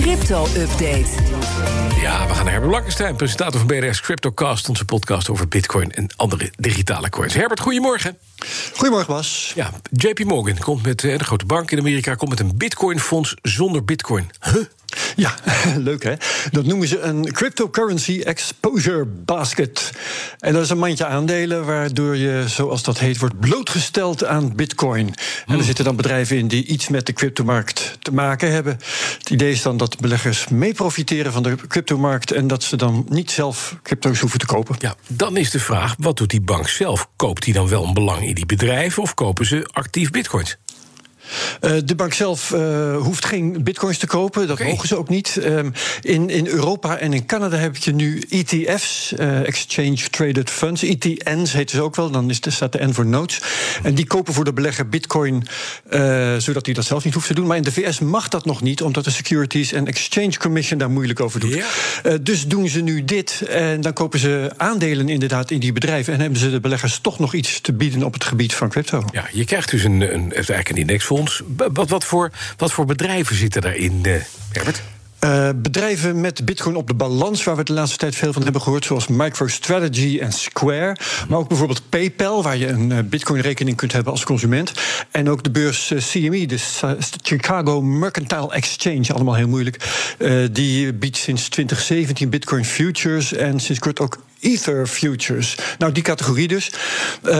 crypto-update. Ja, we gaan naar Herbert Blankenstein, presentator van BDS CryptoCast... onze podcast over bitcoin en andere digitale coins. Herbert, goedemorgen. Goedemorgen, Bas. Ja, JP Morgan komt met, eh, de grote bank in Amerika... komt met een bitcoinfonds zonder bitcoin. Huh? Ja, leuk hè. Dat noemen ze een cryptocurrency exposure basket. En dat is een mandje aandelen waardoor je, zoals dat heet, wordt blootgesteld aan bitcoin. En er zitten dan bedrijven in die iets met de cryptomarkt te maken hebben. Het idee is dan dat beleggers mee profiteren van de cryptomarkt en dat ze dan niet zelf crypto's hoeven te kopen. Ja, dan is de vraag, wat doet die bank zelf? Koopt die dan wel een belang in die bedrijven of kopen ze actief bitcoins? Uh, de bank zelf uh, hoeft geen bitcoins te kopen, dat mogen ze ook niet. Um, in, in Europa en in Canada heb je nu ETF's, uh, Exchange Traded Funds, ETN's heet ze ook wel, dan is, staat de N voor notes. En die kopen voor de belegger bitcoin, zodat hij dat zelf niet hoeft te doen. Maar in de VS mag dat nog niet, omdat de Securities and Exchange Commission daar moeilijk over doet. Dus doen ze nu dit en dan kopen ze aandelen inderdaad in die bedrijven en hebben ze de beleggers toch nog iets te bieden op het gebied van crypto. Ja, je krijgt dus een, een, eigenlijk een Wat, wat, voor, wat voor bedrijven zitten daarin, uh, Herbert? Uh, bedrijven met bitcoin op de balans, waar we de laatste tijd veel van hebben gehoord, zoals MicroStrategy en Square. Maar ook bijvoorbeeld PayPal, waar je een uh, bitcoin-rekening kunt hebben als consument. En ook de beurs CME, de Chicago Mercantile Exchange, allemaal heel moeilijk. die biedt sinds 2017 bitcoin futures en sinds kort ook Ether futures. Nou, die categorie dus.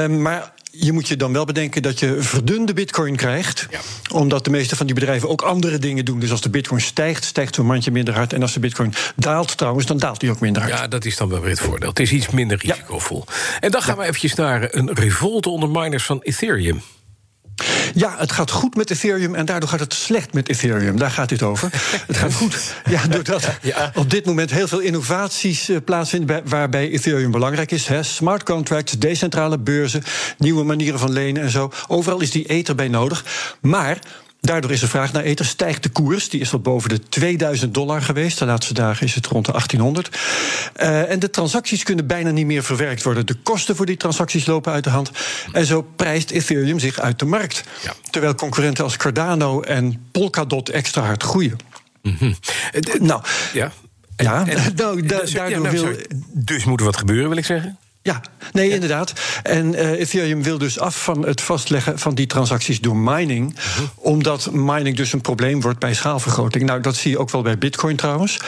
maar je moet je dan wel bedenken dat je verdunde bitcoin krijgt. Ja. Omdat de meeste van die bedrijven ook andere dingen doen. Dus als de bitcoin stijgt, stijgt zo'n mandje minder hard. En als de bitcoin daalt trouwens, dan daalt die ook minder hard. Ja, dat is dan wel weer het voordeel. Het is iets minder risicovol. Ja. En dan gaan ja. we eventjes naar een revolte onder miners van Ethereum. Ja, het gaat goed met Ethereum en daardoor gaat het slecht met Ethereum. Daar gaat dit over. het gaat goed, ja, doordat ja. op dit moment heel veel innovaties uh, plaatsvinden... waarbij Ethereum belangrijk is. Hè. Smart contracts, decentrale beurzen, nieuwe manieren van lenen en zo. Overal is die ether bij nodig. Maar... Daardoor is de vraag naar ether, stijgt de koers. Die is al boven de 2000 dollar geweest. De laatste dagen is het rond de 1800. Uh, en de transacties kunnen bijna niet meer verwerkt worden. De kosten voor die transacties lopen uit de hand. En zo prijst Ethereum zich uit de markt. Ja. Terwijl concurrenten als Cardano en Polkadot extra hard groeien. Mm -hmm. Nou, ja. ja, en, nou, da dus, daardoor ja, nou, wil... dus moet er wat gebeuren, wil ik zeggen? Ja, nee, ja. inderdaad. En uh, Ethereum wil dus af van het vastleggen van die transacties door mining. Uh -huh. Omdat mining dus een probleem wordt bij schaalvergroting. Nou, dat zie je ook wel bij Bitcoin trouwens.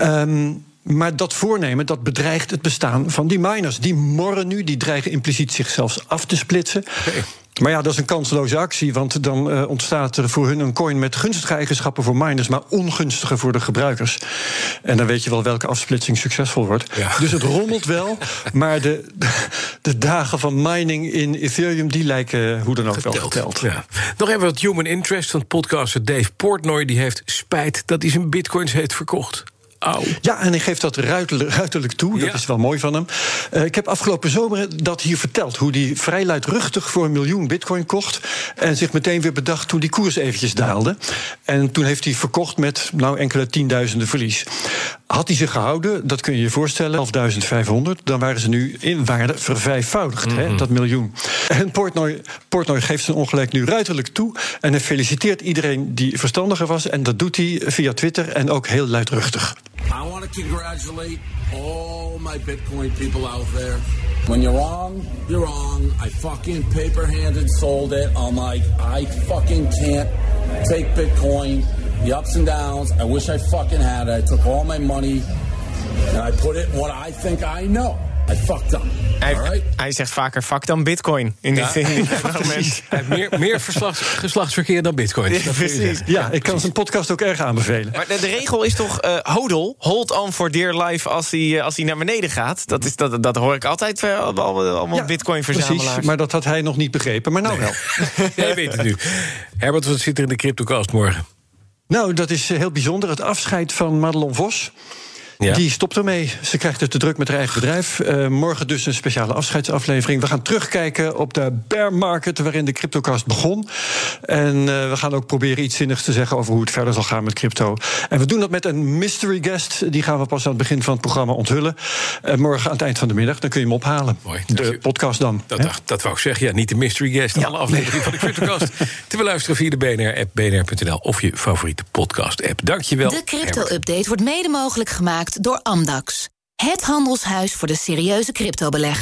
Um, maar dat voornemen, dat bedreigt het bestaan van die miners. Die morren nu, die dreigen impliciet zichzelf af te splitsen. Okay. Maar ja, dat is een kansloze actie, want dan uh, ontstaat er voor hun een coin met gunstige eigenschappen voor miners, maar ongunstige voor de gebruikers. En dan weet je wel welke afsplitsing succesvol wordt. Ja. Dus het rommelt wel, maar de, de dagen van mining in Ethereum, die lijken hoe dan ook geteld. wel geteld. Ja. Nog even wat human interest van podcaster Dave Portnoy. Die heeft spijt dat hij zijn bitcoins heeft verkocht. Au. Ja, en hij geeft dat ruiterlijk, ruiterlijk toe. Dat Ja. is wel mooi van hem. Uh, ik heb afgelopen zomer dat hier verteld. Hoe hij vrij luidruchtig voor een miljoen bitcoin kocht. En zich meteen weer bedacht toen die koers eventjes daalde. En toen heeft hij verkocht met nou, enkele tienduizenden verlies. Had hij zich gehouden, dat kun je je voorstellen, 11.500... dan waren ze nu in waarde vervijfvoudigd, Mhm. hè, dat miljoen. En Portnoy, Portnoy geeft zijn ongelijk nu ruiterlijk toe... en hij feliciteert iedereen die verstandiger was... en dat doet hij via Twitter en ook heel luidruchtig. I want to congratulate all my Bitcoin people out there. When you're wrong, you're wrong. I fucking paper-handed sold it. I'm like, I fucking can't take Bitcoin. The ups and downs. I wish I fucking had it. I took all my money and I put it in what I think I know. I fucked up. Hij, All right? hij zegt vaker fuck dan bitcoin in dit, in dit. Hij heeft meer, meer verslags, geslachtsverkeer dan bitcoin. Ja, Dat kun je precies. zeggen. Ja, ik kan zijn podcast ook erg aanbevelen. Maar de, de regel is toch uh, hodl, hold on for dear life als hij, uh, als hij naar beneden gaat. Dat, is, dat, dat hoor ik altijd uh, allemaal, allemaal bitcoin-verzamelaars. Precies, maar dat had hij nog niet begrepen, maar nou wel. Jij weet het nu. Herbert, wat zit er in de CryptoCast morgen? Nou, dat is heel bijzonder. Het afscheid van Madelon Vos. Ja. Die stopt ermee. Ze krijgt het te druk met haar eigen bedrijf. Uh, morgen dus een speciale afscheidsaflevering. We gaan terugkijken op de bear market waarin de cryptocast begon. En uh, we gaan ook proberen iets zinnigs te zeggen over hoe het verder zal gaan met crypto. En we doen dat met een mystery guest. Die gaan we pas aan het begin van het programma onthullen. Uh, morgen aan het eind van de middag. Dan kun je hem ophalen. Mooi. De podcast dan. Dat, dat, dat wou ik zeggen. Ja, niet de mystery guest. Ja. Alle afleveringen van de cryptocast. te beluisteren via de BNR-app, bnr.nl of je favoriete podcast-app. Dankjewel. De crypto-update wordt mede mogelijk door Amdax. Het handelshuis voor de serieuze cryptobelegger.